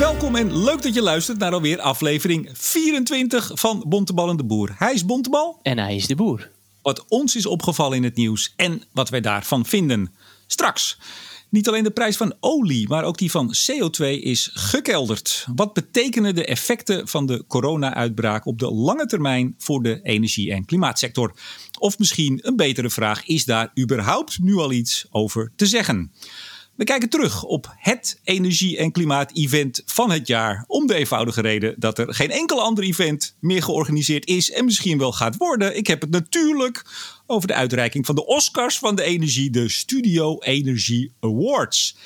Welkom en leuk dat je luistert naar alweer aflevering 24 van Bontebal en de Boer. Hij is Bontebal. En hij is de boer. Wat ons is opgevallen in het nieuws en wat wij daarvan vinden. Straks. Niet alleen de prijs van olie, maar ook die van CO2 is gekelderd. Wat betekenen de effecten van de corona-uitbraak op de lange termijn voor de energie- en klimaatsector? Of misschien een betere vraag: is daar überhaupt nu al iets over te zeggen? We kijken terug op het energie- en klimaat-event van het jaar. Om de eenvoudige reden dat er geen enkel ander event meer georganiseerd is en misschien wel gaat worden. Ik heb het natuurlijk over de uitreiking van de Oscars van de energie, de Studio Energy Awards.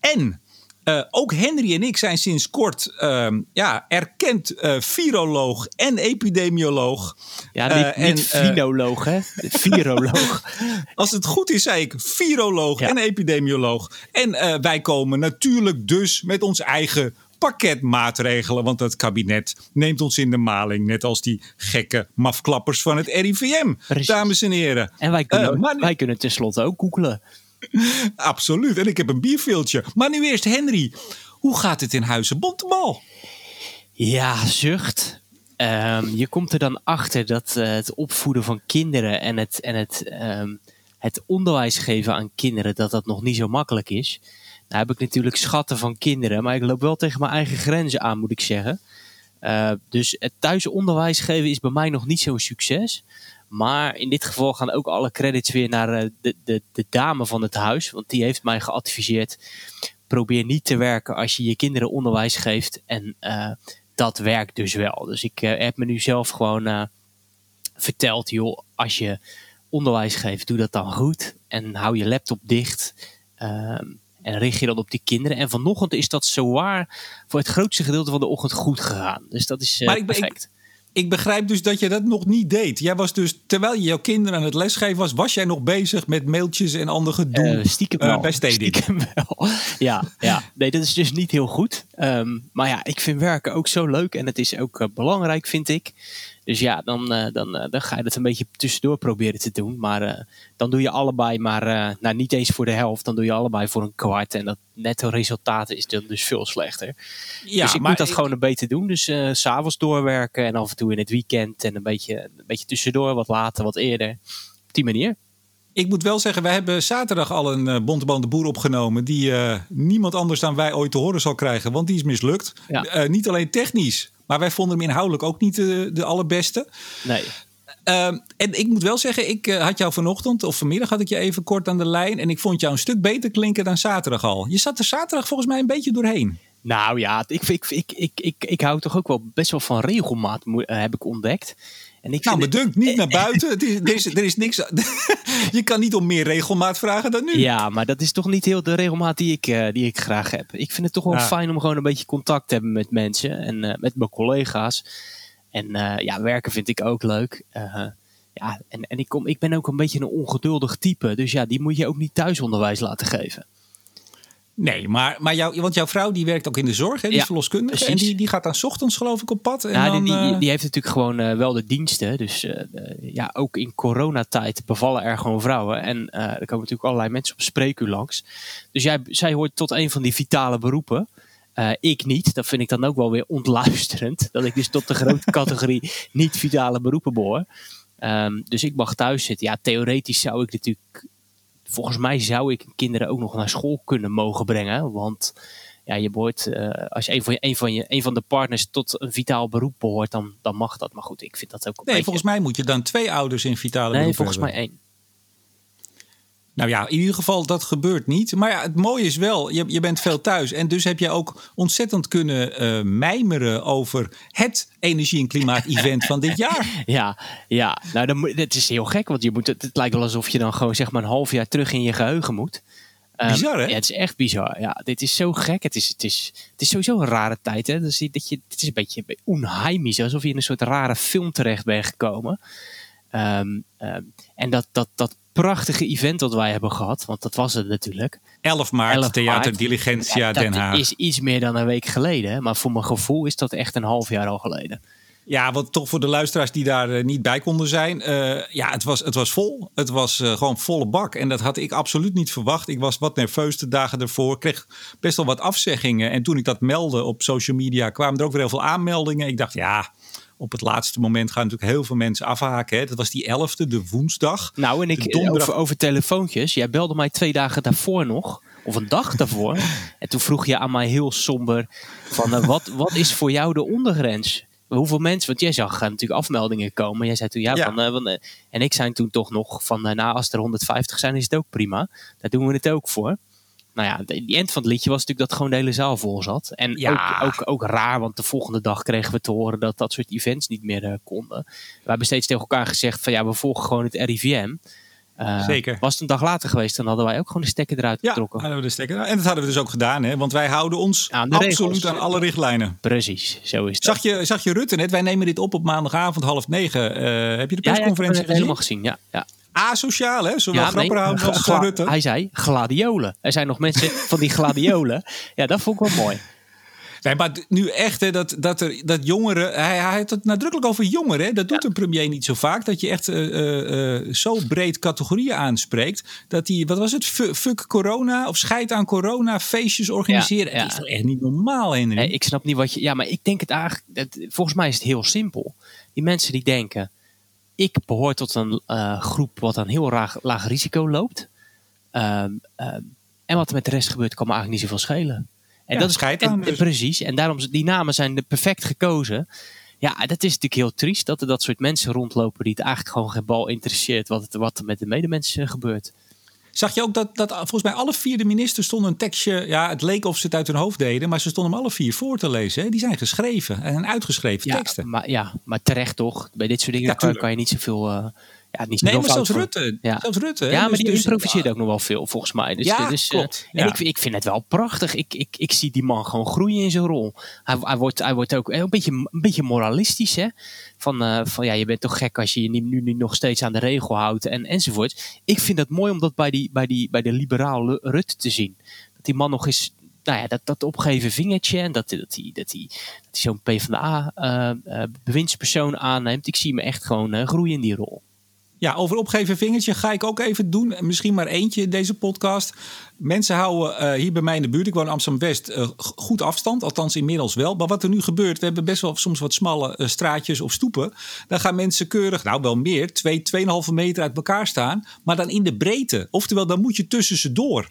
En uh, ook Henry en ik zijn sinds kort uh, ja, erkend uh, viroloog en epidemioloog. Ja, niet, uh, niet finoloog, hè? Viroloog. Als het goed is, zei ik viroloog ja. en epidemioloog. En wij komen natuurlijk dus met ons eigen pakket maatregelen. Want het kabinet neemt ons in de maling. Net als die gekke mafklappers van het RIVM, Precies. dames en heren. En wij kunnen, wij kunnen tenslotte ook googelen. Absoluut. En ik heb een bierveeltje. Maar nu eerst Henry. Hoe gaat het in Huizen Bontebal? Ja, zucht. Um, je komt er dan achter dat uh, het opvoeden van kinderen en het, en het, um, het onderwijs geven aan kinderen, dat dat nog niet zo makkelijk is. Nou heb ik natuurlijk schatten van kinderen, maar ik loop wel tegen mijn eigen grenzen aan, moet ik zeggen. Uh, dus het thuisonderwijs geven is bij mij nog niet zo'n succes. Maar in dit geval gaan ook alle credits weer naar de, de, de dame van het huis. Want die heeft mij geadviseerd. Probeer niet te werken als je je kinderen onderwijs geeft. En uh, dat werkt dus wel. Dus ik uh, heb me nu zelf gewoon uh, verteld. Joh, als je onderwijs geeft, doe dat dan goed. En hou je laptop dicht. Ehm, en richt je dan op die kinderen. En vanochtend is dat zowaar voor het grootste gedeelte van de ochtend goed gegaan. Dus dat is maar ik, perfect. Ik, ik begrijp dus dat je dat nog niet deed. Jij was dus, terwijl je jouw kinderen aan het lesgeven was, was jij nog bezig met mailtjes en ander gedoe uh, stiekem wel. Uh, bij. Stiekem wel. Ja, ja, nee, dat is dus niet heel goed. Um, maar ja, ik vind werken ook zo leuk en het is ook uh, belangrijk, vind ik. Dus ja, dan, uh, dan, uh, dan ga je dat een beetje tussendoor proberen te doen. Maar uh, dan doe je allebei maar, nou niet eens voor de helft, dan doe je allebei voor een kwart. En dat netto resultaat is dan dus veel slechter. Ja, dus ik moet dat ik... gewoon een beetje doen. Dus s s'avonds doorwerken en af en toe in het weekend. En een beetje, een beetje tussendoor, wat later, wat eerder. Op die manier. Ik moet wel zeggen, wij hebben zaterdag al een uh, Bonteband de Boer opgenomen. Die uh, niemand anders dan wij ooit te horen zal krijgen. Want die is mislukt. Ja. Uh, niet alleen technisch, maar wij vonden hem inhoudelijk ook niet de, de allerbeste. Nee. Uh, en ik moet wel zeggen, ik uh, had jou vanochtend of vanmiddag had ik je even kort aan de lijn. En ik vond jou een stuk beter klinken dan zaterdag al. Je zat er zaterdag volgens mij een beetje doorheen. Nou ja, ik, ik, ik, ik, ik, ik hou toch ook wel best wel van regelmaat, heb ik ontdekt. En ik nou, bedunkt niet naar buiten. Het is, er, is, er is niks. je kan niet om meer regelmaat vragen dan nu. Ja, maar dat is toch niet heel de regelmaat die ik, uh, die ik graag heb. Ik vind het toch wel ja. fijn om gewoon een beetje contact te hebben met mensen en uh, met mijn collega's. En uh, ja, werken vind ik ook leuk. ja, en, en ik, kom, ik ben ook een beetje een ongeduldig type. Dus ja, die moet je ook niet thuisonderwijs laten geven. Nee, maar, maar jou, want jouw vrouw die werkt ook in de zorg, hè? die ja, is verloskundige. Precies. En die, die gaat dan 's ochtends geloof ik op pad. En ja, dan, die, die, die, heeft natuurlijk gewoon uh, wel de diensten. Dus uh, ja, ook in coronatijd bevallen er gewoon vrouwen. En uh, er komen natuurlijk allerlei mensen op spreekuur langs. Dus jij, zij hoort tot een van die vitale beroepen. ik niet. Dat vind ik dan ook wel weer ontluisterend. Dat ik dus tot de grote categorie niet vitale beroepen behoor. Um, dus ik mag thuis zitten. Ja, theoretisch zou ik natuurlijk volgens mij zou ik kinderen ook nog naar school kunnen mogen brengen. Want ja, je behoort, uh, als je een van, je, een, van je een van de partners tot een vitaal beroep behoort, dan, dan mag dat. Maar goed, ik vind dat ook. Nee, beetje... volgens mij moet je dan twee ouders in vitale nee, beroep volgens hebben. mij één. Nou ja, in ieder geval, dat gebeurt niet. Maar ja, het mooie is wel, je, je bent veel thuis. En dus heb je ook ontzettend kunnen uh, mijmeren over het energie- en klimaat-event van dit jaar. Ja, ja. nou dan, het is heel gek. Want je moet, het, het lijkt wel alsof je dan gewoon zeg maar een half jaar terug in je geheugen moet. Um, bizar, hè? Ja, het is echt bizar. Ja, dit is zo gek. Het is, het is, het is sowieso een rare tijd. Hè? Dus dat je, het is een beetje onheimisch. Alsof je in een soort rare film terecht bent gekomen. Um, um, en dat, dat, dat prachtige event dat wij hebben gehad, want dat was het natuurlijk. 11 maart, 11 Theater Diligentia ja, Den Haag. Dat is iets meer dan een week geleden, maar voor mijn gevoel is dat echt een half jaar al geleden. Ja, wat toch voor de luisteraars die daar eh, niet bij konden zijn. Uh, ja, het was, het was vol. Het was uh, gewoon volle bak. En dat had ik absoluut niet verwacht. Ik was wat nerveus de dagen ervoor. Kreeg best wel wat afzeggingen. En toen ik dat meldde op social media, kwamen er ook weer heel veel aanmeldingen. Ik dacht, ja, op het laatste moment gaan natuurlijk heel veel mensen afhaken. Hè. Dat was die 11e, de woensdag. Nou, en ik donderdag... over, over telefoontjes. Jij belde mij twee dagen daarvoor nog of een dag daarvoor. en toen vroeg je aan mij heel somber van uh, wat, wat is voor jou de ondergrens? Hoeveel mensen, want jij zag natuurlijk afmeldingen komen. Jij zei toen ja, Van, uh, van en ik zei toen toch nog van nou als er 150 zijn is het ook prima. Daar doen we het ook voor. Nou ja, die eind van het liedje was natuurlijk dat gewoon de hele zaal vol zat. En ja. ook, ook, ook raar, want de volgende dag kregen we te horen dat dat soort events niet meer konden. We hebben steeds tegen elkaar gezegd van ja, we volgen gewoon het RIVM. Uh, Zeker. Was het een dag later geweest, dan hadden wij ook gewoon de stekker eruit getrokken. Ja, hadden we de stekker. En dat hadden we dus ook gedaan, hè? want wij houden ons aan absoluut aan alle richtlijnen. Precies, zo is het. Zag je, zag je Rutte net? Wij nemen dit op op maandagavond half negen. Uh, heb je de persconferentie ja, ja, helemaal gezien? Ja, ja. Asociaal, hè? Zowel ja, nee, als Rutte. Hij zei gladiolen. Er zijn nog mensen van die gladiolen. ja, dat vond ik wel mooi. Nee, maar nu echt, hè, dat, dat, er, dat jongeren. Hij, hij heeft het nadrukkelijk over jongeren. Hè? Dat doet een premier niet zo vaak. Dat je echt uh, uh, zo breed categorieën aanspreekt. Dat hij, wat was het? Fuck corona of scheid aan corona, feestjes organiseren. Ja, ja. Dat is toch echt niet normaal, Henry? Nee, ik snap niet wat je. Ja, maar ik denk het eigenlijk. Volgens mij is het heel simpel. Die mensen die denken. Ik behoor tot een uh, groep wat een heel laag, laag risico loopt. Um, um, en wat er met de rest gebeurt, kan me eigenlijk niet zoveel schelen. En dat is en, dus. Precies. En daarom, die namen zijn perfect gekozen. Ja, dat is natuurlijk heel triest dat er dat soort mensen rondlopen die het eigenlijk gewoon geen bal interesseert wat, het, wat er met de medemensen gebeurt. Zag je ook dat, dat volgens mij alle vier de ministers stonden een tekstje. Ja, het leek of ze het uit hun hoofd deden, maar ze stonden hem alle vier voor te lezen. Hè? Die zijn geschreven en uitgeschreven ja, teksten. Maar, ja, maar terecht toch? Bij dit soort dingen kan, kan, je niet zoveel. Uh, ja, niet nee, maar zelfs Rutte. Ja. zelfs Rutte. Ja, maar dus, die dus, improviseert ook nog wel veel, volgens mij. Dus, ja, dus, klopt. Uh, en ik, ik vind het wel prachtig. Ik, ik, ik zie die man gewoon groeien in zijn rol. Hij, hij, wordt, hij wordt ook een beetje, een beetje moralistisch, hè. Van, uh, van ja, je bent toch gek als je je nu, nu nog steeds aan de regel houdt en, enzovoort. Ik vind het mooi om dat bij, die, bij, die, bij de liberaal Rutte te zien. Dat die man nog eens nou ja, dat, dat opgeven vingertje en dat, dat hij dat die, dat die zo'n PvdA-bewindspersoon uh, aanneemt. Ik zie me echt gewoon uh, groeien in die rol. Ja, over opgeven vingertje ga ik ook even doen. Misschien maar eentje in deze podcast. Mensen houden uh, hier bij mij in de buurt, ik woon in Amsterdam-West, uh, goed afstand. Althans inmiddels wel. Maar wat er nu gebeurt, we hebben best wel soms wat smalle uh, straatjes of stoepen. Dan gaan mensen keurig, nou wel meer, 2, 2,5 meter uit elkaar staan. Maar dan in de breedte. Oftewel, dan moet je tussen ze door.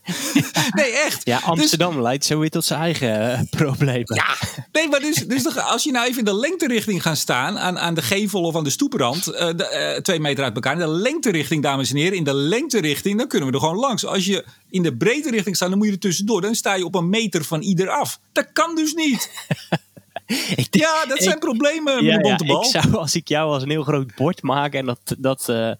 nee, echt. Ja, Amsterdam dus, leidt zo weer tot zijn eigen problemen. Ja, nee, maar dus, dus als je nou even in de lengterichting gaat staan, aan, aan de gevel of aan de stoeprand, de, twee meter uit elkaar. In de lengterichting, dames en heren, in de lengterichting, dan kunnen we er gewoon langs. Als je in de breedte richting staat, dan moet je er tussendoor. Dan sta je op een meter van ieder af. Dat kan dus niet. ja, dat zijn problemen, ja, ja, Ik zou, als ik jou als een heel groot bord maak en dat, dat, uh,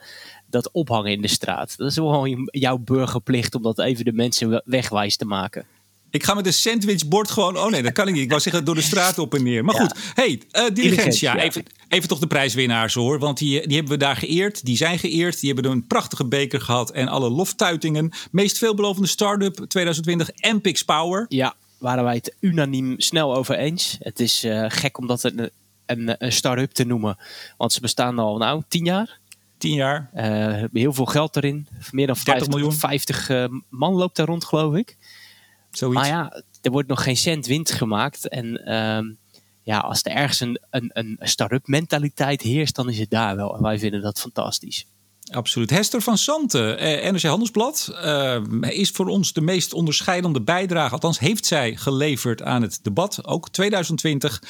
dat ophangen in de straat. Dat is gewoon jouw burgerplicht om dat even de mensen wegwijs te maken. Ik ga met een sandwichbord gewoon. Oh nee, dat kan ik niet. Ik wou zeggen door de straat op en neer. Maar goed, hey, uh, Diligentia. Ja. Even, even toch de prijswinnaars hoor. Want die, die hebben we daar geëerd. Die zijn geëerd. Die hebben een prachtige beker gehad. En alle loftuitingen. Meest veelbelovende start-up 2020, Ampix Power. Ja, waren wij het unaniem snel over eens. Het is uh, gek om dat een, een, een start-up te noemen. Want ze bestaan al, nou, tien jaar. Tien jaar. Uh, heel veel geld erin. Meer dan 50, miljoen. 50 man loopt daar rond, geloof ik. Maar ja, er wordt nog geen cent winst gemaakt. En ehm, ja, als er ergens een, een, een start-up mentaliteit heerst, dan is het daar wel. En wij vinden dat fantastisch. Absoluut. Hester van Santen, eh, NRC Handelsblad, uh, is voor ons de meest onderscheidende bijdrage. Althans, heeft zij geleverd aan het debat, ook 2020.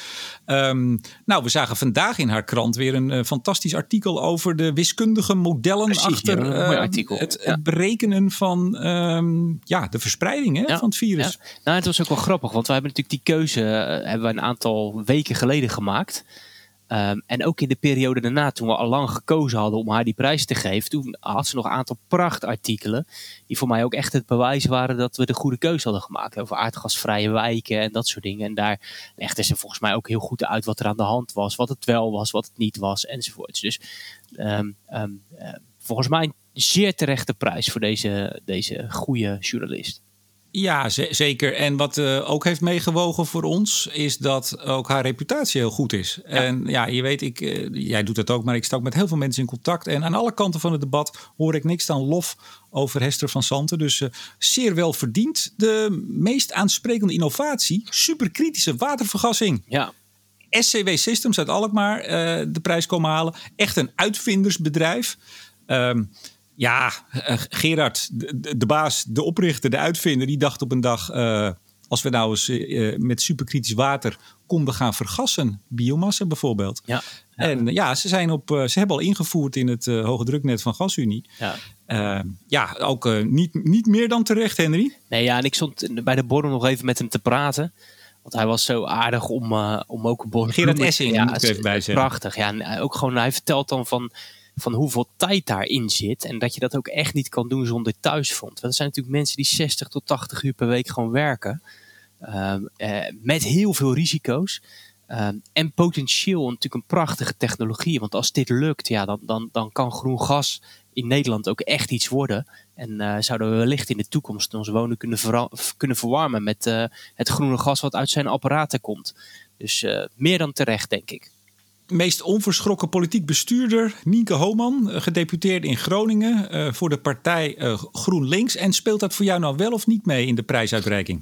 Um, nou, we zagen vandaag in haar krant weer een uh, fantastisch artikel over de wiskundige modellen Precies, achter ja, uh, het, ja. het, berekenen van um, ja, de verspreiding hè, ja, van het virus. Nou, het was ook wel grappig, want we hebben natuurlijk die keuze eh, hebben we een aantal weken geleden gemaakt. Um, en ook in de periode daarna, toen we al lang gekozen hadden om haar die prijs te geven, toen had ze nog een aantal prachtartikelen. Die voor mij ook echt het bewijs waren dat we de goede keuze hadden gemaakt. Over aardgasvrije wijken en dat soort dingen. En daar legde ze volgens mij ook heel goed uit wat er aan de hand was. Wat het wel was, wat het niet was enzovoorts. Dus um, um, uh, volgens mij een zeer terechte prijs voor deze, deze goede journalist. Ja, zeker. En wat uh, ook heeft meegewogen voor ons, is dat ook haar reputatie heel goed is. En ja, je weet, ik, uh, jij doet dat ook, maar ik sta ook met heel veel mensen in contact. En aan alle kanten van het debat hoor ik niks dan lof over Hester van Santen. Dus uh, zeer wel verdiend. De meest aansprekende innovatie, superkritische watervergassing. Ja. SCW Systems uit Alkmaar de prijs komen halen. Echt een uitvindersbedrijf. Um, ja, uh, Gerard, de, de, baas, de oprichter, de uitvinder, die dacht op een dag: uh, als we nou eens uh, met superkritisch water konden gaan vergassen, biomassa bijvoorbeeld. Ja, ja. En ja, ze, zijn op, ze hebben al ingevoerd in het hoge druknet van GasUnie. Ja, ja ook niet, niet meer dan terecht, Henry. Nee, ja, en ik stond bij de borrel nog even met hem te praten. Want hij was zo aardig om, om ook een borrel... Gerard Essing, ja, moet ik even bij zeggen. Prachtig, ja. En ook gewoon, hij vertelt dan van van hoeveel tijd daarin zit. En dat je dat ook echt niet kan doen zonder thuisfront. Want er zijn natuurlijk mensen die 60 tot 80 uur per week gewoon werken. Uh, met heel veel risico's. Uh, en potentieel natuurlijk een prachtige technologie. Want als dit lukt, ja, dan, dan, dan kan groen gas in Nederland ook echt iets worden. En uh, zouden we wellicht in de toekomst ons wonen kunnen, kunnen verwarmen met uh, het groene gas wat uit zijn apparaten komt. Dus meer dan terecht, denk ik meest onverschrokken politiek bestuurder, Nienke Homan, eh, gedeputeerd in Groningen uh, voor de partij uh, GroenLinks. En speelt dat voor jou nou wel of niet mee in de prijsuitreiking?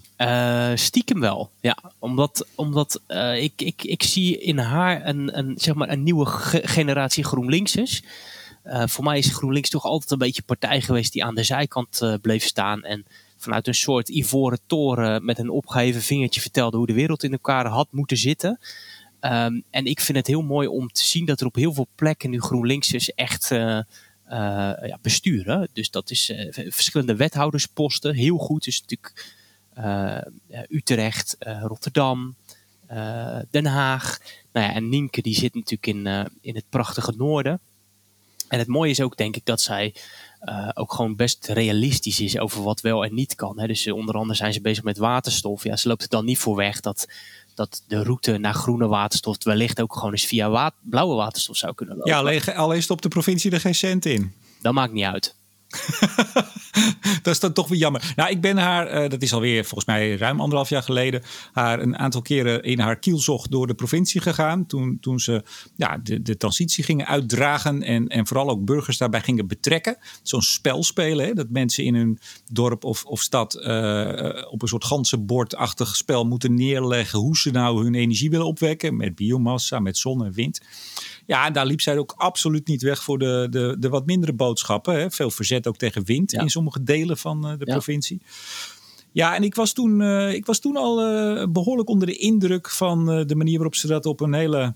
Stiekem wel, ja. Omdat, omdat ik, ik, ik zie in haar een, een, zeg maar een nieuwe ge generatie GroenLinksers. voor mij is GroenLinks toch altijd een beetje partij geweest die aan de zijkant bleef staan. En vanuit een soort ivoren toren met een opgeheven vingertje vertelde hoe de wereld in elkaar had moeten zitten. Um, en ik vind het heel mooi om te zien dat er op heel veel plekken nu GroenLinksers echt uh, uh, ja, besturen. Dus dat is uh, verschillende wethoudersposten, heel goed. Dus natuurlijk Utrecht, Rotterdam, Den Haag. Nou ja, en Nienke die zit natuurlijk in, in het prachtige noorden. En het mooie is ook denk ik dat zij ook gewoon best realistisch is over wat wel en niet kan. Hè. Dus onder andere zijn ze bezig met waterstof. Ja, ze loopt er dan niet voor weg dat dat de route naar groene waterstof wellicht ook gewoon eens via blauwe waterstof zou kunnen lopen. Ja, alleen, alleen stopt de provincie er geen cent in. Dat maakt niet uit. dat is dan toch weer jammer. Nou, ik ben haar, uh, dat is alweer volgens mij ruim anderhalf jaar geleden, haar een aantal keren in haar kielzocht door de provincie gegaan. Toen, toen ze ja, de, de transitie gingen uitdragen en, en vooral ook burgers daarbij gingen betrekken. Zo'n spel spelen, hè, dat mensen in hun dorp of, of stad uh, op een soort ganzenbordachtig spel moeten neerleggen hoe ze nou hun energie willen opwekken. Met biomassa, met zon en wind. Ja, en daar liep zij ook absoluut niet weg voor de, de, de wat mindere boodschappen. Hè. Veel verzet ook tegen wind in sommige delen van uh, de ja. provincie. Ja, en ik was toen, uh, ik was toen al uh, behoorlijk onder de indruk van de manier waarop ze dat op een hele,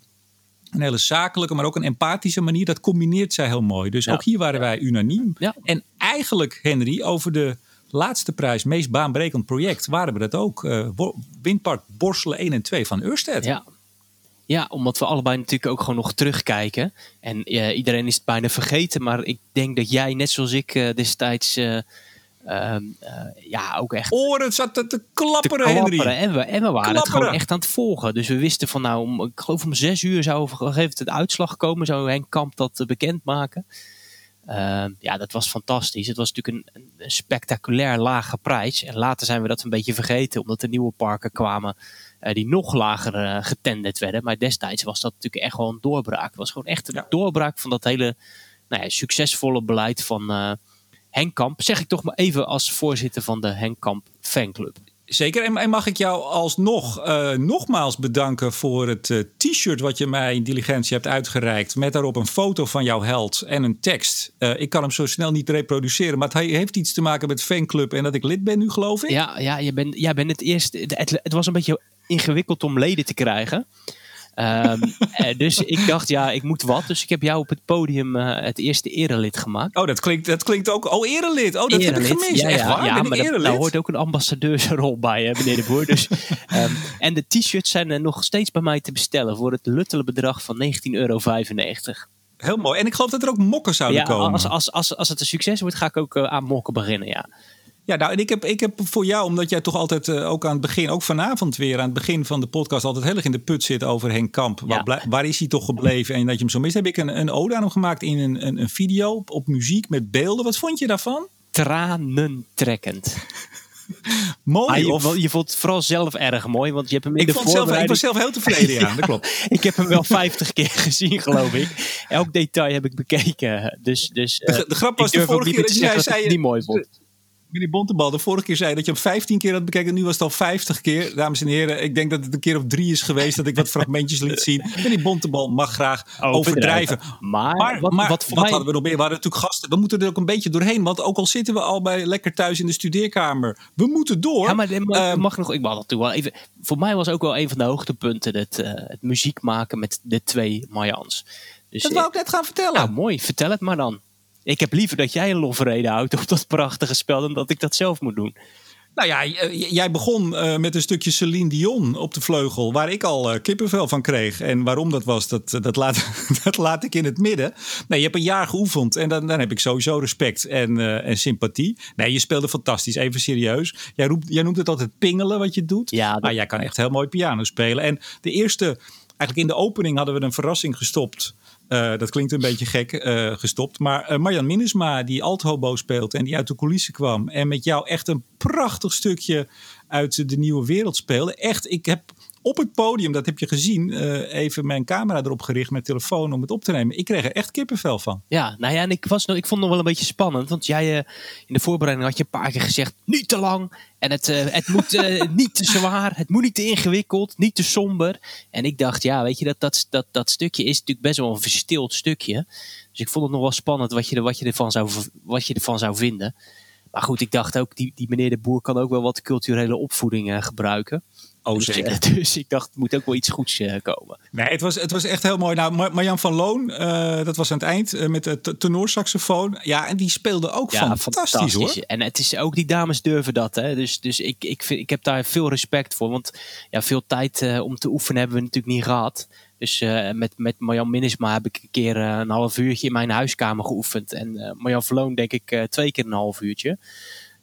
een hele zakelijke, maar ook een empathische manier, dat combineert zij heel mooi. Dus ja. ook hier waren wij unaniem. En eigenlijk, Henry, over de laatste prijs, meest baanbrekend project, waren we dat ook. Windpark Borselen 1 en 2 van Ørsted. Ja, ja, omdat we allebei natuurlijk ook gewoon nog terugkijken. En uh, iedereen is het bijna vergeten. Maar ik denk dat jij, net zoals ik uh, destijds, uh, ja, ook echt... Oren zat te, klapperen, te klapperen. En we, en we waren klapperen. het gewoon echt aan het volgen. Dus we wisten van nou, om, ik geloof om zes uur zou op een gegeven moment uitslag komen. Zou Henk Kamp dat bekendmaken. Uh, ja, dat was fantastisch. Het was natuurlijk een, een, spectaculair lage prijs. En later zijn we dat een beetje vergeten, omdat er nieuwe parken kwamen uh, die nog lager uh, getenderd werden. Maar destijds was dat natuurlijk echt wel een doorbraak. Het was gewoon echt een ja. doorbraak van dat hele nou ja, succesvolle beleid van uh, Henk Kamp. Zeg ik toch maar even als voorzitter van de Henk Kamp fanclub. Zeker. En mag ik jou alsnog uh, nogmaals bedanken voor het uh, t-shirt wat je mij in diligentie hebt uitgereikt. Met daarop een foto van jouw held en een tekst. Uh, ik kan hem zo snel niet reproduceren, maar het heeft iets te maken met fanclub en dat ik lid ben nu, geloof ik. Ja, ja jij, bent, jij bent het eerste. Het, het was een beetje ingewikkeld om leden te krijgen. Um, dus ik dacht, ja, ik moet wat. Dus ik heb jou op het podium uh, het eerste erelid gemaakt. Oh, dat klinkt, dat klinkt ook... Oh, erelid. Oh, dat erelid. heb ik gemist. Ja, ja, Echt waar? Ja, maar daar hoort ook een ambassadeursrol bij, hè, meneer de Boer. Dus, um, en de t-shirts zijn er nog steeds bij mij te bestellen... voor het luttele bedrag van 19,95 euro. Heel mooi. En ik geloof dat er ook mokken zouden ja, komen. Als, als, als, als het een succes wordt, ga ik ook uh, aan mokken beginnen, ja. Ja, nou, en ik heb, ik heb voor jou, omdat jij toch altijd uh, ook aan het begin, ook vanavond weer aan het begin van de podcast, altijd heel erg in de put zit over Henk Kamp. Ja. Waar, waar, is hij toch gebleven en dat je hem zo mist? Heb ik een, een ode aan hem gemaakt in een, een, een video op, op muziek met beelden. Wat vond je daarvan? Tranentrekkend. mooi? je, of... je vond het vooral zelf erg mooi, want je hebt hem in ik de vond zelf, ik was voorbereiding... zelf heel tevreden, ja, dat klopt. ik heb hem wel 50 keer gezien, geloof ik. Elk detail heb ik bekeken. Dus, dus eh, De, de grap was de vorige keer dat jij zei... niet mooi vond. Meneer Bontebal, de vorige keer zei dat je hem 15 keer had bekeken. Nu was het al 50 keer. Dames en heren, ik denk dat het een keer of drie is geweest dat ik wat fragmentjes liet zien. Meneer Bontebal mag graag overdrijven. Maar, Maar, wat, maar wat wat, mij... hadden we nog meer? We hadden natuurlijk gasten. We moeten er ook een beetje doorheen. Want ook al zitten we al bij lekker thuis in de studeerkamer. We moeten door. Ja, maar mag, Ehm, mag nog. Ik mag natuurlijk wel even. Voor mij was ook wel een van de hoogtepunten het, eh, het muziek maken met de twee Mayans. Dus dat wou ik net gaan vertellen. nou, mooi. Vertel het maar dan. Ik heb liever dat jij een lofrede houdt op dat prachtige spel dan dat ik dat zelf moet doen. Nou ja, jij begon eh, met een stukje Celine Dion op de vleugel, waar ik al eh, kippenvel van kreeg. En waarom dat was, dat, eh, dat, laat, dat laat ik in het midden. Nee, je hebt een jaar geoefend en dan, dan heb ik sowieso respect en, en sympathie. Nee, je speelde fantastisch, even serieus. Jij, roept, jij noemt het altijd pingelen wat je doet. Ja, dat- Maar jij kan echt heel mooi piano spelen. En de eerste, eigenlijk in de opening hadden we een verrassing gestopt. Eh, dat klinkt een beetje gek, eh, gestopt. Maar eh, Marjan Minnesma, die althobo speelt en die uit de coulissen kwam. En met jou echt een prachtig stukje uit de nieuwe wereld speelde. Echt, ik heb op het podium, dat heb je gezien, eh, even mijn camera erop gericht met telefoon om het op te nemen. Ik kreeg er echt kippenvel van. Ja, nou ja, en ik, was nog, ik vond het nog wel een beetje spannend. Want jij eh, in de voorbereiding had je een paar keer gezegd: niet te lang. En het, eh, het moet niet te zwaar. Het moet niet te ingewikkeld. Niet te somber. En ik dacht, ja, weet je, dat, dat, dat, dat stukje is natuurlijk best wel een verstild stukje. Dus ik vond het nog wel spannend wat je, er- wat je, ervan, zou, wat je ervan zou vinden. Maar goed, ik dacht ook, die, die meneer de Boer kan ook wel wat culturele opvoeding gebruiken. Oh, dus, zeker. eh, dus ik dacht, het moet ook wel iets goeds eh, komen. Nee, het was, het was echt heel mooi. Nou, Mar- Marjan van Loon, eh, dat was aan het eind eh, met de tenorsaxofoon. Ja, en die speelde ook fantastisch, hoor. En het is ook die dames durven dat. Hè? Dus, dus ik, ik, vind, ik heb daar veel respect voor. Want ja, veel tijd eh, om te oefenen hebben we natuurlijk niet gehad. Dus eh, met, met Marjan Minnesma heb ik een keer een half uurtje in mijn huiskamer geoefend. En eh Marjan Verloon denk ik eh, twee keer een half uurtje.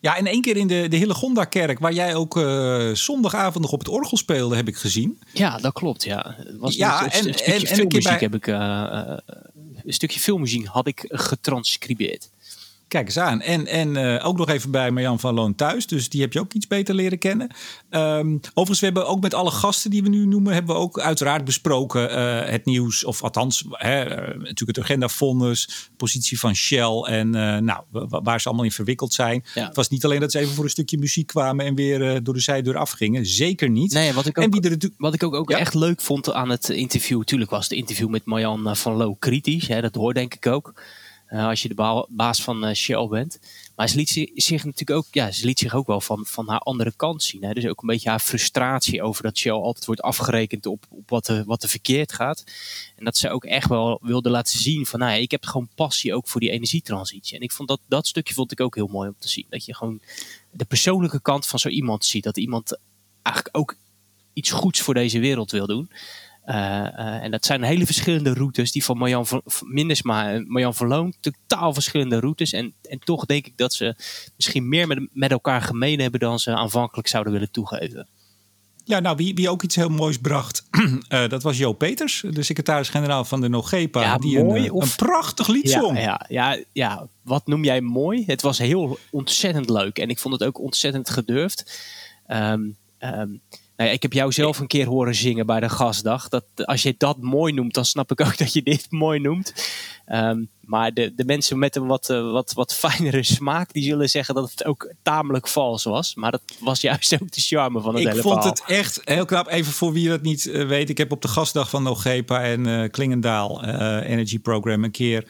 Ja, en één keer in de, de Hillegonda-kerk, waar jij ook eh, zondagavond nog op het orgel speelde, heb ik gezien. Ja, dat klopt. Ja. Het was Ja, een, en- een stukje en- en filmmuziek bij- heb ik... eh, eh, een stukje filmmuziek had ik getranscribeerd. Kijk eens aan. En, en eh, ook nog even bij Marjan van Loon thuis. Dus die heb je ook iets beter leren kennen. Ehm, overigens, we hebben ook met alle gasten die we nu noemen... hebben we ook uiteraard besproken eh, het nieuws. Of althans, hè, eh, natuurlijk het agendafonds, positie van Shell... en nou, wa- waar ze allemaal in verwikkeld zijn. Ja. Het was niet alleen dat ze even voor een stukje muziek kwamen... en weer door de zijdeur afgingen. Zeker niet. Nee, wat ik ook, en wie er wat ik ook, ook Ja? echt leuk vond aan het interview. Tuurlijk was het interview met Marjan van Loo kritisch. Hè, dat hoort denk ik ook. Eh, als je de ba- baas van eh, Shell bent. Maar ze liet zi- zich natuurlijk ook, ja, ze liet zich ook wel van, van haar andere kant zien. Hè. Dus ook een beetje haar frustratie over dat Shell altijd wordt afgerekend op, op wat, er, wat er verkeerd gaat. En dat ze ook echt wel wilde laten zien van, nou ja, ik heb gewoon passie ook voor die energietransitie. En ik vond dat, dat stukje vond ik ook heel mooi om te zien. Dat je gewoon de persoonlijke kant van zo iemand ziet. Dat iemand eigenlijk ook iets goeds voor deze wereld wil doen. Eh, eh, en dat zijn hele verschillende routes. Die van Marjan van en Marjan van Loon. Totaal verschillende routes. En, en toch denk ik dat ze misschien meer met, met elkaar gemeen hebben dan ze aanvankelijk zouden willen toegeven. Ja, nou, wie, wie ook iets heel moois bracht, eh, dat was Jo Peters, de secretaris-generaal van de NOGEPA. Ja, die een, mooi eh, of- een prachtig lied Ja, zong. ja, ja, ja, wat noem jij mooi? Het was heel ontzettend leuk. En ik vond het ook ontzettend gedurfd. Ehm, nou ja, ik heb jou zelf een keer horen zingen bij de gastdag. Dat, als je dat mooi noemt, dan snap ik ook dat je dit mooi noemt. Ehm, maar de, de mensen met een wat, eh, wat, wat fijnere smaak, die zullen zeggen dat het ook tamelijk vals was. Maar dat was juist ook de charme van het Ik hele vond verhaal. het echt heel knap. Even voor wie dat niet eh, weet. Ik heb op de gastdag van Nogepa en eh, Klingendaal Energy Program een keer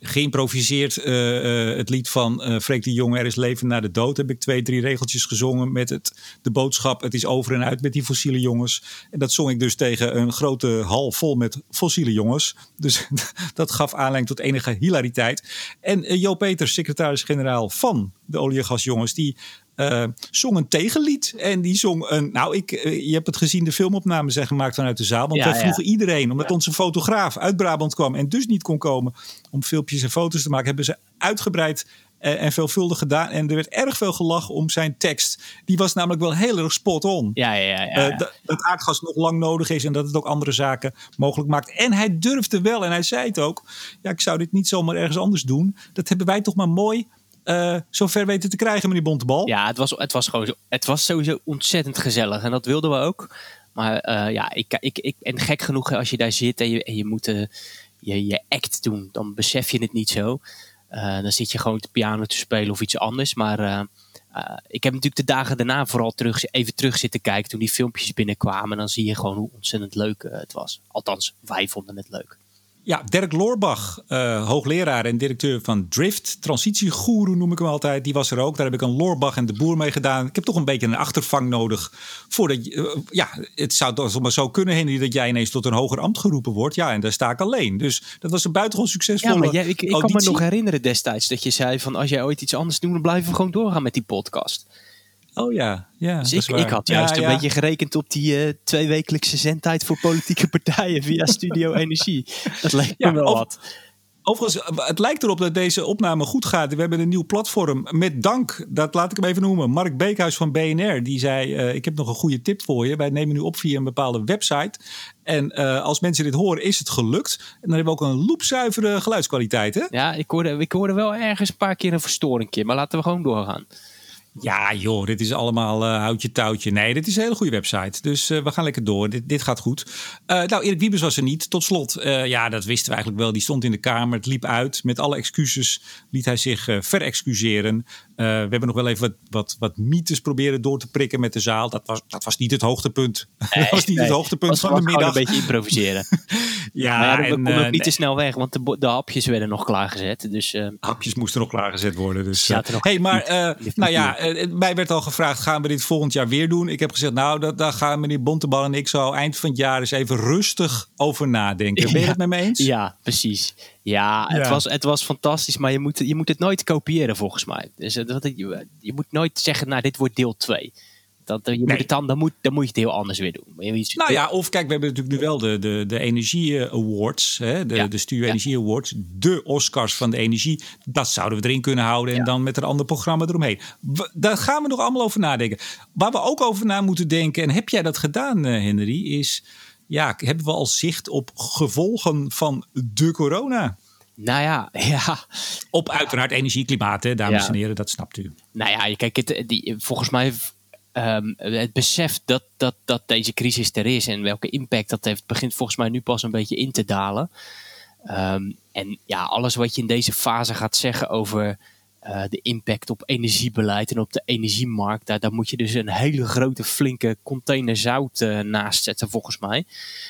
geïmproviseerd. eh, eh, het lied van eh Freek de Jonge, Er is leven na de dood. Heb ik twee, drie regeltjes gezongen met het, de boodschap. Het is over en uit met die fossiele jongens. En dat zong ik dus tegen een grote hal vol met fossiele jongens. Dus dat gaf aanleiding tot enige hilariteit. En Jo Peters, secretaris-generaal van de olie- en gasjongens, die eh, zong een tegenlied. En die zong een. Nou, ik, eh, je hebt het gezien, de filmopnames zijn gemaakt vanuit de zaal. Want Ja, wij ja. vroegen iedereen, omdat onze fotograaf uit Brabant kwam en dus niet kon komen om filmpjes en foto's te maken, hebben ze uitgebreid eh, en veelvuldig gedaan. En er werd erg veel gelachen om zijn tekst. Die was namelijk wel heel erg spot on. Ja, ja, ja. ja, ja. dat, dat aardgas nog lang nodig is en dat het ook andere zaken mogelijk maakt. En hij durfde wel en hij zei het ook. Ja, ik zou dit niet zomaar ergens anders doen. Dat hebben wij toch maar mooi uh, zover weten te krijgen, meneer Bontebal. Ja, het was, het was gewoon zo, het was sowieso ontzettend gezellig en dat wilden we ook. Maar uh, ja, ik, ik, ik, en gek genoeg als je daar zit en je, en je moet uh, je, je act doen, dan besef je het niet zo. dan zit je gewoon te piano te spelen of iets anders. Maar ik heb natuurlijk de dagen daarna vooral terug, even terug zitten kijken toen die filmpjes binnenkwamen. En dan zie je gewoon hoe ontzettend leuk het was. Althans, wij vonden het leuk. Ja, Dirk Loorbach, uh, hoogleraar en directeur van Drift, transitiegoeroe noem ik hem altijd, die was er ook. Daar heb ik een Loorbach en de Boer mee gedaan. Ik heb toch een beetje een achtervang nodig voordat uh, ja, het zou toch maar zo kunnen, Henry, dat jij ineens tot een hoger ambt geroepen wordt. Ja, en daar sta ik alleen. Dus dat was een buitengewoon succesvolle Ja, maar jij, ik, ik kan me nog herinneren destijds dat je zei van als jij ooit iets anders doet, dan blijven we gewoon doorgaan met die podcast. Oh ja, ja. Dus ik, ik, had juist een beetje gerekend op die uh, tweewekelijkse zendtijd voor politieke partijen via Studio Energie. Dat lijkt me wel wat. Overigens, het lijkt erop dat deze opname goed gaat. We hebben een nieuw platform. Met dank, dat laat ik hem even noemen. Mark Beekhuis van BNR. Die zei: uh, Ik heb nog een goede tip voor je. Wij nemen nu op via een bepaalde website. En uh, als mensen dit horen, is het gelukt. En dan hebben we ook een loopzuivere geluidskwaliteit. Hè? Ja, ik hoorde, ik hoorde wel ergens een paar keer een verstoring. Maar laten we gewoon doorgaan. Ja, joh, dit is allemaal uh, houtje touwtje. Nee, dit is een hele goede website. Dus uh, we gaan lekker door. Dit, dit gaat goed. Uh, nou, Erik Wiebes was er niet. Tot slot, ja, dat wisten we eigenlijk wel. Die stond in de Kamer. Het liep uit. Met alle excuses liet hij zich verexcuseren. we hebben nog wel even wat, wat, wat mythes proberen door te prikken met de zaal. Dat was, dat was niet het hoogtepunt. Nee, dat was niet het hoogtepunt van de middag. een beetje improviseren. ja, ja, we konden niet te snel weg. Want de, de hapjes werden nog klaargezet. Dus, hapjes moesten nog klaargezet worden. Dus, hey, maar nou ja mij werd al gevraagd, gaan we dit volgend jaar weer doen? Ik heb gezegd, nou, dat, daar gaan meneer Bontebal en ik zo eind van het jaar eens even rustig over nadenken. Ben je het met me eens? Ja, precies. Ja, het, Was, het was fantastisch, maar je moet, je moet het nooit kopiëren volgens mij. Dus, je, je moet nooit zeggen, nou, dit wordt deel 2. Dat, je moet het dan, dan, moet, dan moet je het heel anders weer doen. nou ja, of kijk, we hebben natuurlijk nu wel de, de, de Energie Awards, hè, de, ja. de Stuur Energie Awards, de Oscars van de energie. Dat zouden we erin kunnen houden en dan met een ander programma eromheen. daar gaan we nog allemaal over nadenken. Waar we ook over na moeten denken, en heb jij dat gedaan, uh, Henry, is ja, hebben we al zicht op gevolgen van de corona? Nou ja, ja. Op uiteraard energie, klimaat, hè, dames en heren, dat snapt u. Nou ja, kijk, het, die, volgens mij um, het besef dat, dat, dat deze crisis er is en welke impact dat heeft, begint volgens mij nu pas een beetje in te dalen. Um, en ja, alles wat je in deze fase gaat zeggen over uh, de impact op energiebeleid en op de energiemarkt, daar, daar moet je dus een hele grote, flinke container zout uh, naast zetten, volgens mij.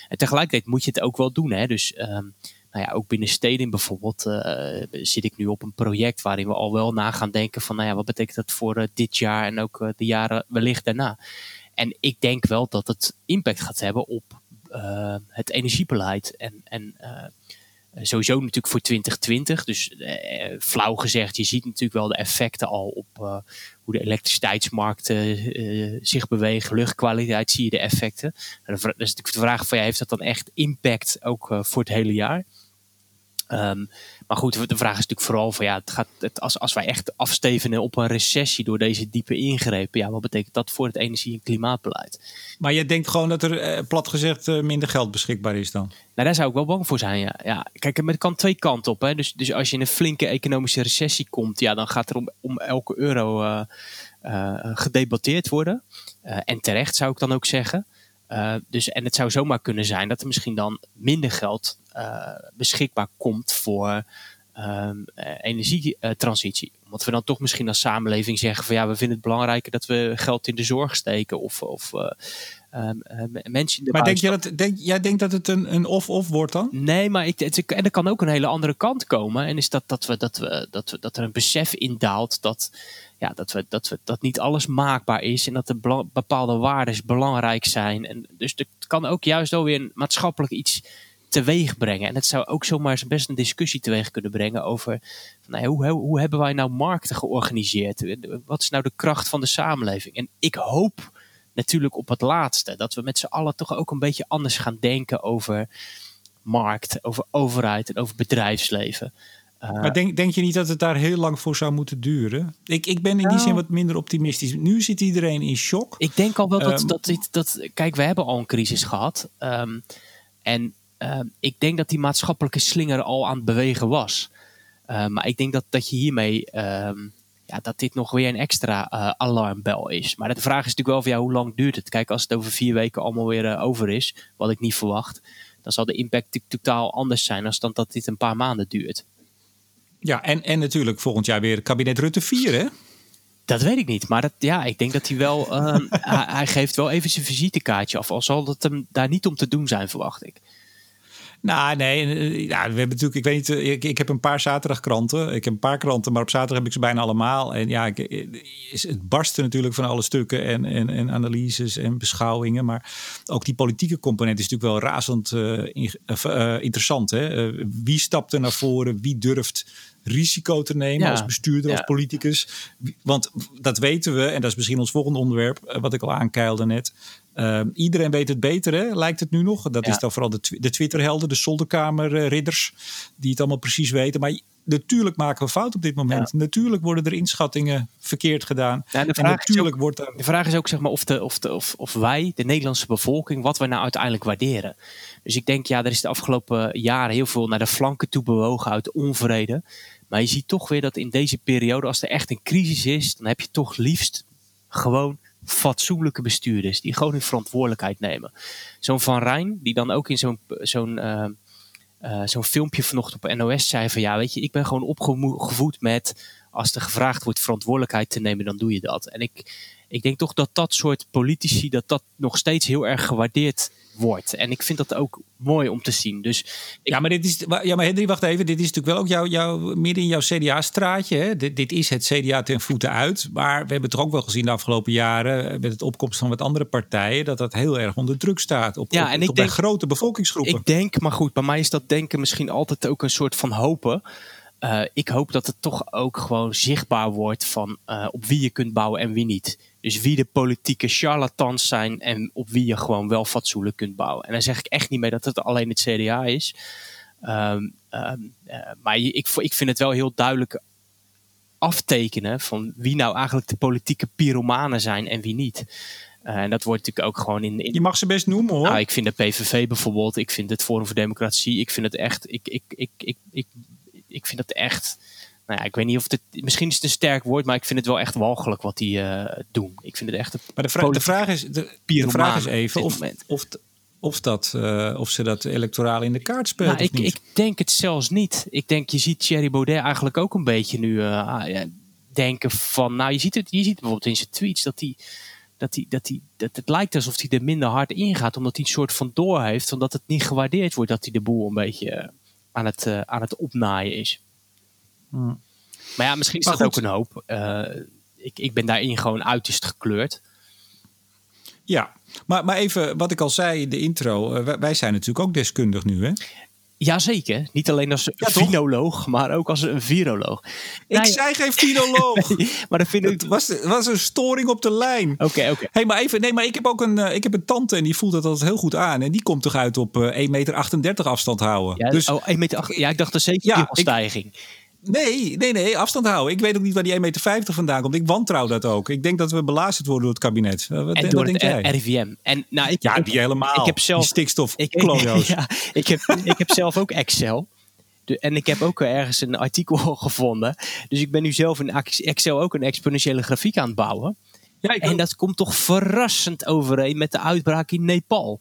En tegelijkertijd moet je het ook wel doen. Hè? Dus um, nou ja, ook binnen steden bijvoorbeeld uh, zit ik nu op een project waarin we al wel na gaan denken van, nou ja, wat betekent dat voor uh, dit jaar en ook uh, de jaren wellicht daarna. En ik denk wel dat het impact gaat hebben op het energiebeleid en, en sowieso natuurlijk voor 2020. Dus flauw gezegd, je ziet natuurlijk wel de effecten al op hoe de elektriciteitsmarkten zich bewegen. Luchtkwaliteit zie je de effecten. En is natuurlijk de vraag van, ja, heeft dat dan echt impact ook voor het hele jaar? Um, maar goed, de vraag is natuurlijk vooral van ja, het gaat, het, als, als wij echt afstevenen op een recessie door deze diepe ingrepen, ja, wat betekent dat voor het energie- en klimaatbeleid? Maar je denkt gewoon dat er eh, plat gezegd eh, minder geld beschikbaar is dan? Nou, daar zou ik wel bang voor zijn, ja. ja kijk, het kan twee kanten op. Hè. Dus, dus als je in een flinke economische recessie komt, ja, dan gaat er om, om elke euro uh, gedebatteerd worden. en terecht zou ik dan ook zeggen. Dus, en het zou zomaar kunnen zijn dat er misschien dan minder geld beschikbaar komt voor uh, energietransitie. Omdat we dan toch misschien als samenleving zeggen van ja, we vinden het belangrijker dat we geld in de zorg steken of, of um, mensen in de Maar denk je dat, denk, jij denkt dat het een, een of-of wordt dan? Nee, maar ik, het, en er kan ook een hele andere kant komen. En is dat, dat, we, dat, we, dat, we, dat er een besef in daalt dat ja, dat, we, dat, we, dat niet alles maakbaar is en dat er bepaalde waarden belangrijk zijn. En dus het kan ook juist wel weer een maatschappelijk iets teweeg brengen. En het zou ook zomaar best een discussie teweeg kunnen brengen over nou, hoe, hoe, hebben wij nou markten georganiseerd? Wat is nou de kracht van de samenleving? En ik hoop natuurlijk op het laatste, dat we met z'n allen toch ook een beetje anders gaan denken over markt, over overheid en over bedrijfsleven. Uh, maar denk, denk je niet dat het daar heel lang voor zou moeten duren? Ik, ik ben in die nou. zin wat minder optimistisch. Nu zit iedereen in shock. Ik denk al wel dat, um, dat, dat, dat, Kijk, we hebben al een crisis gehad. Um, en uh, ik denk dat die maatschappelijke slinger al aan het bewegen was. Uh, maar ik denk dat, dat je hiermee ja, dat dit nog weer een extra uh, alarmbel is. Maar de vraag is natuurlijk wel van ja, hoe lang duurt het? Kijk, als het over vier weken allemaal weer over is, wat ik niet verwacht, dan zal de impact totaal anders zijn dan dat dit een paar maanden duurt. Ja, en, en natuurlijk volgend jaar weer kabinet Rutte 4, hè? Dat weet ik niet. Maar dat, ja, ik denk dat hij wel. Uh, hij, hij, geeft wel even zijn visitekaartje af. Al zal het hem daar niet om te doen zijn, verwacht ik. Nou, nee. Eh, ja, we hebben natuurlijk, ik weet niet, ik, ik heb een paar zaterdagkranten. Ik heb een paar kranten, maar op zaterdag heb ik ze bijna allemaal. En ja, ik, eh, het barsten natuurlijk van alle stukken en, en, en analyses en beschouwingen. Maar ook die politieke component is natuurlijk wel razend uh, interessant. Hè? wie stapt er naar voren? Wie durft risico te nemen als bestuurder of politicus. Want dat weten we, en dat is misschien ons volgende onderwerp, wat ik al aankeilde net. Ehm, iedereen weet het beter, hè? lijkt het nu nog. Dat is dan vooral de, de Twitterhelden, de zolderkamerridders, die het allemaal precies weten. Maar natuurlijk maken we fout op dit moment. Natuurlijk worden er inschattingen verkeerd gedaan. Ja, de, vraag natuurlijk ook, wordt er... de vraag is ook zeg maar, of, de, of, de, of, of wij, de Nederlandse bevolking, wat we nou uiteindelijk waarderen. Dus ik denk, ja, er is de afgelopen jaren heel veel naar de flanken toe bewogen uit onvrede. Maar je ziet toch weer dat in deze periode, als er echt een crisis is, dan heb je toch liefst gewoon fatsoenlijke bestuurders die gewoon hun verantwoordelijkheid nemen. Zo'n Van Rijn, die dan ook in zo'n zo'n uh, uh, zo'n filmpje vanochtend op NOS zei van ja, weet je, ik ben gewoon opgevoed met als er gevraagd wordt verantwoordelijkheid te nemen, dan doe je dat. En ik, ik denk toch dat dat soort politici, dat dat nog steeds heel erg gewaardeerd wordt. En ik vind dat ook mooi om te zien. Dus Ja, maar dit is. Ja, maar Henry, wacht even. Dit is natuurlijk wel ook jouw, jouw, midden in jouw CDA-straatje. Dit, dit, is het CDA ten voeten uit. Maar we hebben toch ook wel gezien de afgelopen jaren. met het opkomst van wat andere partijen. dat dat heel erg onder druk staat. Op, ja, en ik denk, grote bevolkingsgroepen. Ik denk, maar goed, bij mij is dat denken misschien altijd ook een soort van hopen. Uh, ik hoop dat het toch ook gewoon zichtbaar wordt van uh, op wie je kunt bouwen en wie niet. Dus wie de politieke charlatans zijn en op wie je gewoon wel fatsoenlijk kunt bouwen. En dan zeg ik echt niet mee dat het alleen het CDA is. Um, um, uh, maar ik, ik vind het wel heel duidelijk aftekenen van wie nou eigenlijk de politieke pyromanen zijn en wie niet. Uh, en dat wordt natuurlijk ook gewoon in, in, Je mag ze best noemen hoor. Nou, ik vind de PVV bijvoorbeeld, ik vind het Forum voor Democratie, ik vind het echt, ik, ik, ik, ik, ik, ik vind het echt nou ja, ik weet niet of het, misschien is het een sterk woord, maar ik vind het wel echt walgelijk wat die uh, doen. Ik vind het echt een Maar de, vra de vraag is, de, de, vraag is even of, of, of, dat, uh, of ze dat electoraal in de kaart speelt. Nou, ik, ik, denk het zelfs niet. Ik denk, je ziet Thierry Baudet eigenlijk ook een beetje nu uh, denken van, nou je ziet het, je ziet bijvoorbeeld in zijn tweets dat hij dat, hij, dat, hij, dat het lijkt alsof hij er minder hard in gaat, omdat hij een soort van door heeft, omdat het niet gewaardeerd wordt dat hij de boel een beetje aan het, aan het opnaaien is. Hmm. Maar ja, misschien is dat ook een hoop. Uh, ik, ik ben daarin gewoon uiterst gekleurd. Ja, maar, maar even wat ik al zei in de intro. Uh, wij, zijn natuurlijk ook deskundig nu, hè? Jazeker. Niet alleen als ja, vinoloog, maar ook als een viroloog. Ik nou, zei geen vinoloog. nee, maar dat vind ik... Het was, was een storing op de lijn. Oké, oké. Hey, maar even, nee, maar ik heb ook een, uh, ik heb een tante en die voelt dat altijd heel goed aan. En die komt toch uit op uh, 1,38 meter afstand houden. Ja, dus, oh, 1 meter, ja, ik dacht dat zeker ja, stijging. Nee, nee, nee, afstand houden. Ik weet ook niet waar die 1,50 meter vandaan komt. Ik wantrouw dat ook. Ik denk dat we belazerd worden door het kabinet. Wat, en door denk het jij? RIVM. En, nou, ik, ja, die helemaal. Ik heb zelf, die stikstof ik, ja, ik, heb, ik heb zelf ook Excel. En ik heb ook ergens een artikel gevonden. Dus ik ben nu zelf in Excel ook een exponentiële grafiek aan het bouwen. Ja, en dat komt toch verrassend overeen met de uitbraak in Nepal.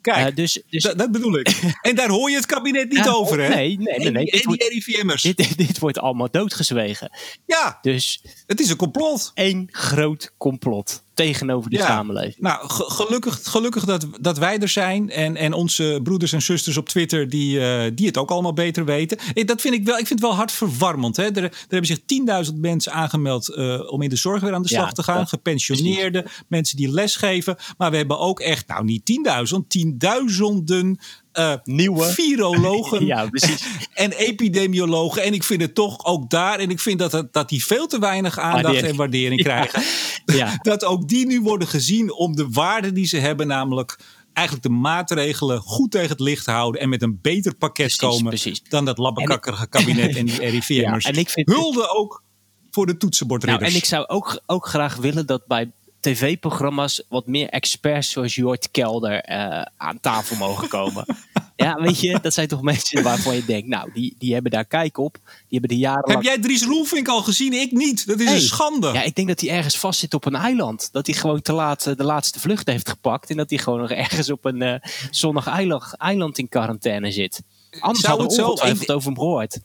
Kijk, uh, dus, dus... Dat, bedoel ik. en daar hoor je het kabinet niet ja, over, hè? Nee, nee, nee. nee. En, die RIVM'ers. Dit, dit, wordt allemaal doodgezwegen. Ja, dus... Het is een complot. Eén groot complot tegenover de ja, samenleving. Nou, gelukkig, gelukkig dat, dat wij er zijn en, en onze broeders en zusters op Twitter die, uh, die het ook allemaal beter weten. Dat vind ik wel, ik vind het wel hard verwarmend. Hè? Er, er hebben zich 10.000 mensen aangemeld uh, om in de zorg weer aan de slag ja, te gaan. Gepensioneerden, mensen die lesgeven. Maar we hebben ook echt, nou niet 10.000, tienduizenden uh, nieuwe virologen ja, en epidemiologen. En ik vind het toch ook daar, en ik vind dat, dat die veel te weinig aandacht waardering. en waardering krijgen. Ja. Dat ook die nu worden gezien om de waarde die ze hebben, namelijk eigenlijk de maatregelen goed tegen het licht houden en met een beter pakket komen precies. dan dat labbekakkerige kabinet en die RIVM'ers. Ja, en ik vind Hulde ook voor de toetsenbordridders. Nou, en ik zou ook, ook graag willen dat bij tv-programma's wat meer experts zoals Jort Kelder uh, aan tafel mogen komen. Ja, weet je, dat zijn toch mensen waarvan je denkt, nou, die, die hebben daar kijk op. Die hebben de jaren. Heb jij Dries Roelvink al gezien? Ik niet. Dat is Hey. een schande. Ja, ik denk dat hij ergens vast zit op een eiland. Dat hij gewoon te laat eh, de laatste vlucht heeft gepakt. En dat hij gewoon nog ergens op een eh, zonnig eiland, eiland in quarantaine zit. Anders Zou het zo- ik- over hem gehoord.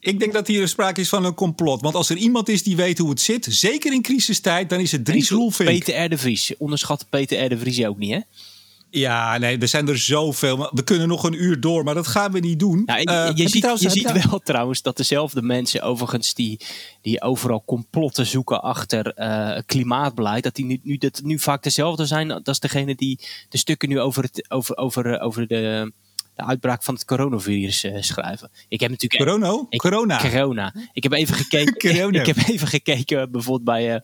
Ik denk dat hier sprake is van een complot. Want als er iemand is die weet hoe het zit, zeker in crisistijd, dan is het Dries Roelvink. Peter R. de Vries. Onderschat Peter R. de Vries ook niet, hè? Ja, nee, er zijn er zoveel. We kunnen nog een uur door, maar dat gaan we niet doen. Nou, Eh, je ziet, trouwens- je ziet wel trouwens dat dezelfde mensen overigens die, die overal complotten zoeken achter eh, klimaatbeleid, dat die nu, nu, dat nu vaak dezelfde zijn als degene die de stukken nu over, het, over, over, over de, de uitbraak van het coronavirus eh, schrijven. Ik heb natuurlijk Corona? ik- Corona. Corona. Ik heb even gekeken. Ik heb even gekeken bijvoorbeeld bij, eh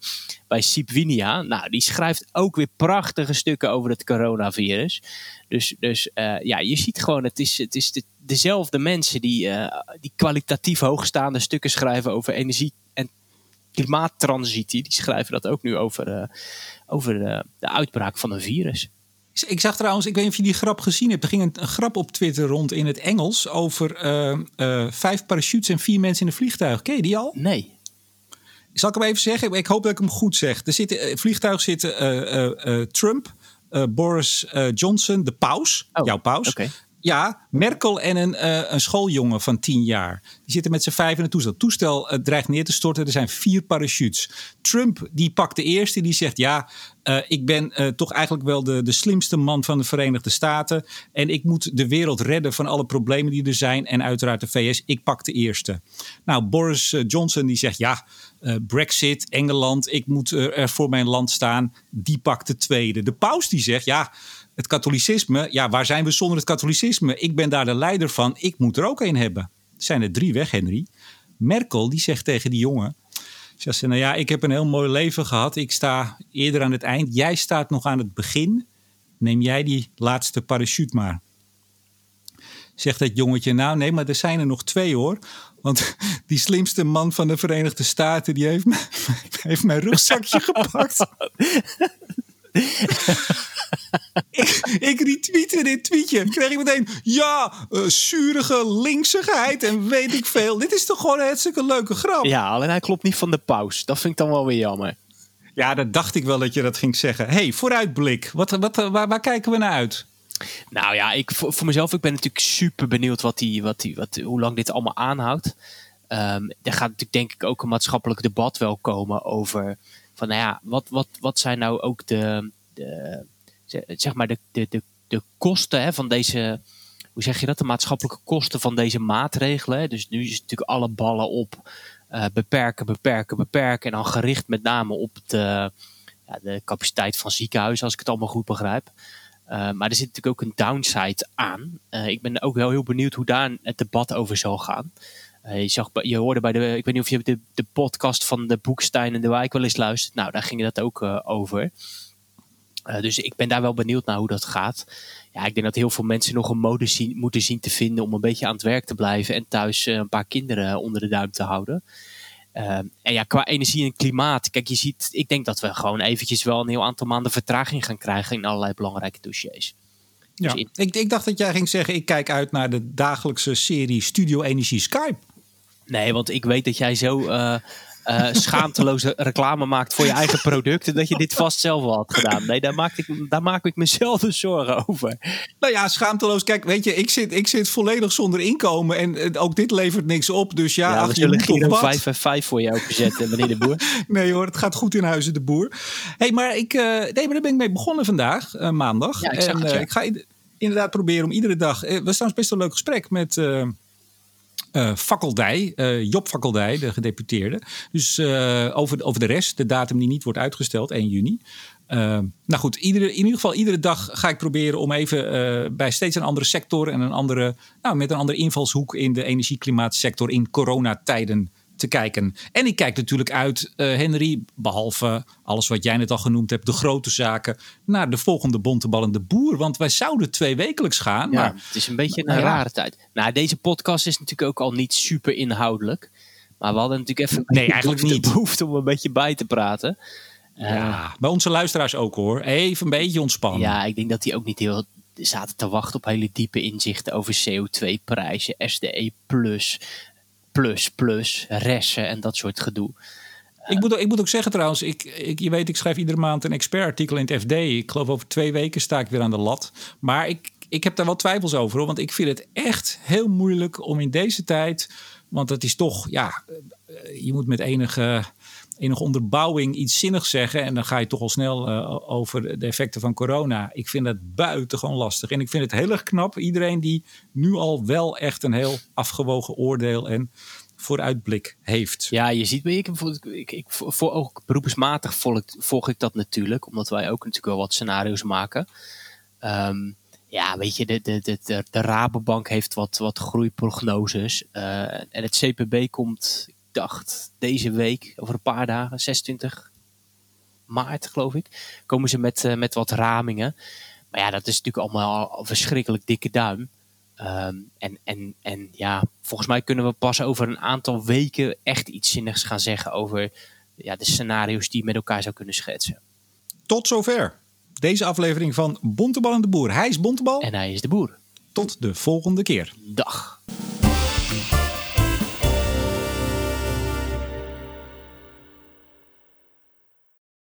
bij Siep Winia. Nou, die schrijft ook weer prachtige stukken over het coronavirus. Dus, dus eh, ja, je ziet gewoon, het is, het is de- dezelfde mensen die, eh, die kwalitatief hoogstaande stukken schrijven over energie en klimaattransitie. Die schrijven dat ook nu over, eh, over eh, de uitbraak van een virus. Ik zag trouwens, ik weet niet of je die grap gezien hebt. Er ging een, een grap op Twitter rond in het Engels over eh, eh, vijf parachutes en vier mensen in een vliegtuig. Ken je die al? Nee. Zal ik hem even zeggen? Ik hoop dat ik hem goed zeg. Er zitten, eh, vliegtuig zitten Trump, Boris Johnson, de paus, Oh, jouw paus. oké. Ja, Merkel en een, eh, een schooljongen van tien jaar. Die zitten met z'n vijf in het toestel. Het toestel eh, dreigt neer te storten. Er zijn vier parachutes. Trump die pakt de eerste. Die zegt ja, eh, ik ben toch eigenlijk wel de, de slimste man van de Verenigde Staten. En ik moet de wereld redden van alle problemen die er zijn. En uiteraard de VS. Ik pak de eerste. Nou, Boris Johnson die zegt ja, Brexit, Engeland. Ik moet er voor mijn land staan. Die pakt de tweede. De paus die zegt ja, het katholicisme. Ja, waar zijn we zonder het katholicisme? Ik ben daar de leider van. Ik moet er ook een hebben. Er zijn er drie weg, Henry. Merkel die zegt tegen die jongen. Zegt ze, nou ja, ik heb een heel mooi leven gehad. Ik sta eerder aan het eind. Jij staat nog aan het begin. Neem jij die laatste parachute maar. Zegt dat jongetje, nou nee, maar er zijn er nog twee hoor. Want die slimste man van de Verenigde Staten, die heeft, heeft mijn rugzakje gepakt. ik, ik retweette dit tweetje. Kreeg ik meteen, ja, eh, zurige linksigheid en weet ik veel. Dit is toch gewoon een hartstikke leuke grap. Ja, alleen hij klopt niet van de paus. Dat vind ik dan wel weer jammer. Ja, dat dacht ik wel dat je dat ging zeggen. hey, vooruitblik. Wat, wat, waar, waar kijken we naar uit? Nou ja, ik, voor, voor mezelf, ik ben natuurlijk super benieuwd wat die, wat die, wat, hoe lang dit allemaal aanhoudt. Ehm er gaat natuurlijk denk ik ook een maatschappelijk debat wel komen over van nou ja, wat, wat, wat zijn nou ook de, de zeg maar de, de, de, de kosten hè, van deze, hoe zeg je dat, de maatschappelijke kosten van deze maatregelen. Dus nu is natuurlijk alle ballen op eh, beperken, beperken, beperken en dan gericht met name op de, ja, de capaciteit van ziekenhuizen, als ik het allemaal goed begrijp. Uh, maar er zit natuurlijk ook een downside aan. Ik ben ook wel heel benieuwd hoe daar het debat over zal gaan. Je, zag, je hoorde bij de, ik weet niet of je de, de podcast van de Boekstein en de Wijk wel eens luistert. Nou, daar ging dat ook uh, over. dus ik ben daar wel benieuwd naar hoe dat gaat. Ja, ik denk dat heel veel mensen nog een mode zien, moeten zien te vinden om een beetje aan het werk te blijven en thuis een paar kinderen onder de duim te houden. Uh, en ja, qua energie en klimaat. Kijk, je ziet, ik denk dat we gewoon eventjes wel een heel aantal maanden vertraging gaan krijgen in allerlei belangrijke dossiers. Ja. Dus in... ik, ik, dacht dat jij ging zeggen, ik kijk uit naar de dagelijkse serie Studio Energie Skype. Nee, want ik weet dat jij zo uh, uh, schaamteloze reclame maakt voor je eigen producten, dat je dit vast zelf al had gedaan. Nee, daar maak ik, daar maak ik mezelf dus zorgen over. Nou ja, schaamteloos. Kijk, weet je, ik zit, ik zit volledig zonder inkomen en, en ook dit levert niks op. Dus ja, ja we zullen Giro 5 en 5 voor je openzetten, meneer de Boer. nee hoor, het gaat goed in huizen de Boer. hey, maar ik, uh, nee, maar daar ben ik mee begonnen vandaag, uh, maandag. Ja, ik, en, het, ja. ik ga inderdaad proberen om iedere dag... We staan best een leuk gesprek met... Uh, Fakkeldij, uh, de gedeputeerde. Dus uh, over, over de rest, de datum die niet wordt uitgesteld, 1 juni. Nou goed, iedere, in ieder geval iedere dag ga ik proberen om even bij steeds een andere sector en een andere, nou, met een andere invalshoek in de energie-klimaatsector in coronatijden te kijken. En ik kijk natuurlijk uit, Henry, behalve alles wat jij net al genoemd hebt, de grote zaken, naar de volgende bonteballende boer. Want wij zouden twee wekelijks gaan. Ja, maar, het is een beetje een ja. rare tijd. Nou, deze podcast is natuurlijk ook al niet super inhoudelijk. Maar we hadden natuurlijk even nee, eigenlijk behoefte, niet. behoefte om een beetje bij te praten. Ja, uh, bij onze luisteraars ook hoor. Even een beetje ontspannen. Ja, ik denk dat die ook niet heel zaten te wachten op hele diepe inzichten over CO2-prijzen, SDE+, plus, plus, ressen en dat soort gedoe. Ik moet, ik moet ook zeggen trouwens, ik, ik, je weet, ik schrijf iedere maand een expertartikel in het FD. Ik geloof over twee weken sta ik weer aan de lat. Maar ik, ik heb daar wel twijfels over, hoor, want ik vind het echt heel moeilijk om in deze tijd, want het is toch, ja, je moet met enige enige onderbouwing iets zinnigs zeggen. En dan ga je toch al snel uh, over de effecten van corona. Ik vind dat buitengewoon lastig. En ik vind het heel erg knap. Iedereen die nu al wel echt een heel afgewogen oordeel en vooruitblik heeft. Ja, je ziet, ik, ik, ik, voor, ook beroepsmatig volg, ik dat natuurlijk. Omdat wij ook natuurlijk wel wat scenario's maken. Um, ja, weet je, de, de, de, de, Rabobank heeft wat, wat groeiprognoses. Uh, en het CPB komt, dacht deze week, over een paar dagen, 26 maart geloof ik, komen ze met, uh, met wat ramingen. Maar ja, dat is natuurlijk allemaal al verschrikkelijk dikke duim. Um, en, en, en ja, volgens mij kunnen we pas over een aantal weken echt iets zinnigs gaan zeggen over ja, de scenario's die je met elkaar zou kunnen schetsen. Tot zover deze aflevering van Bontebal en de Boer. Hij is Bontebal. En hij is de Boer. Tot de volgende keer. Dag.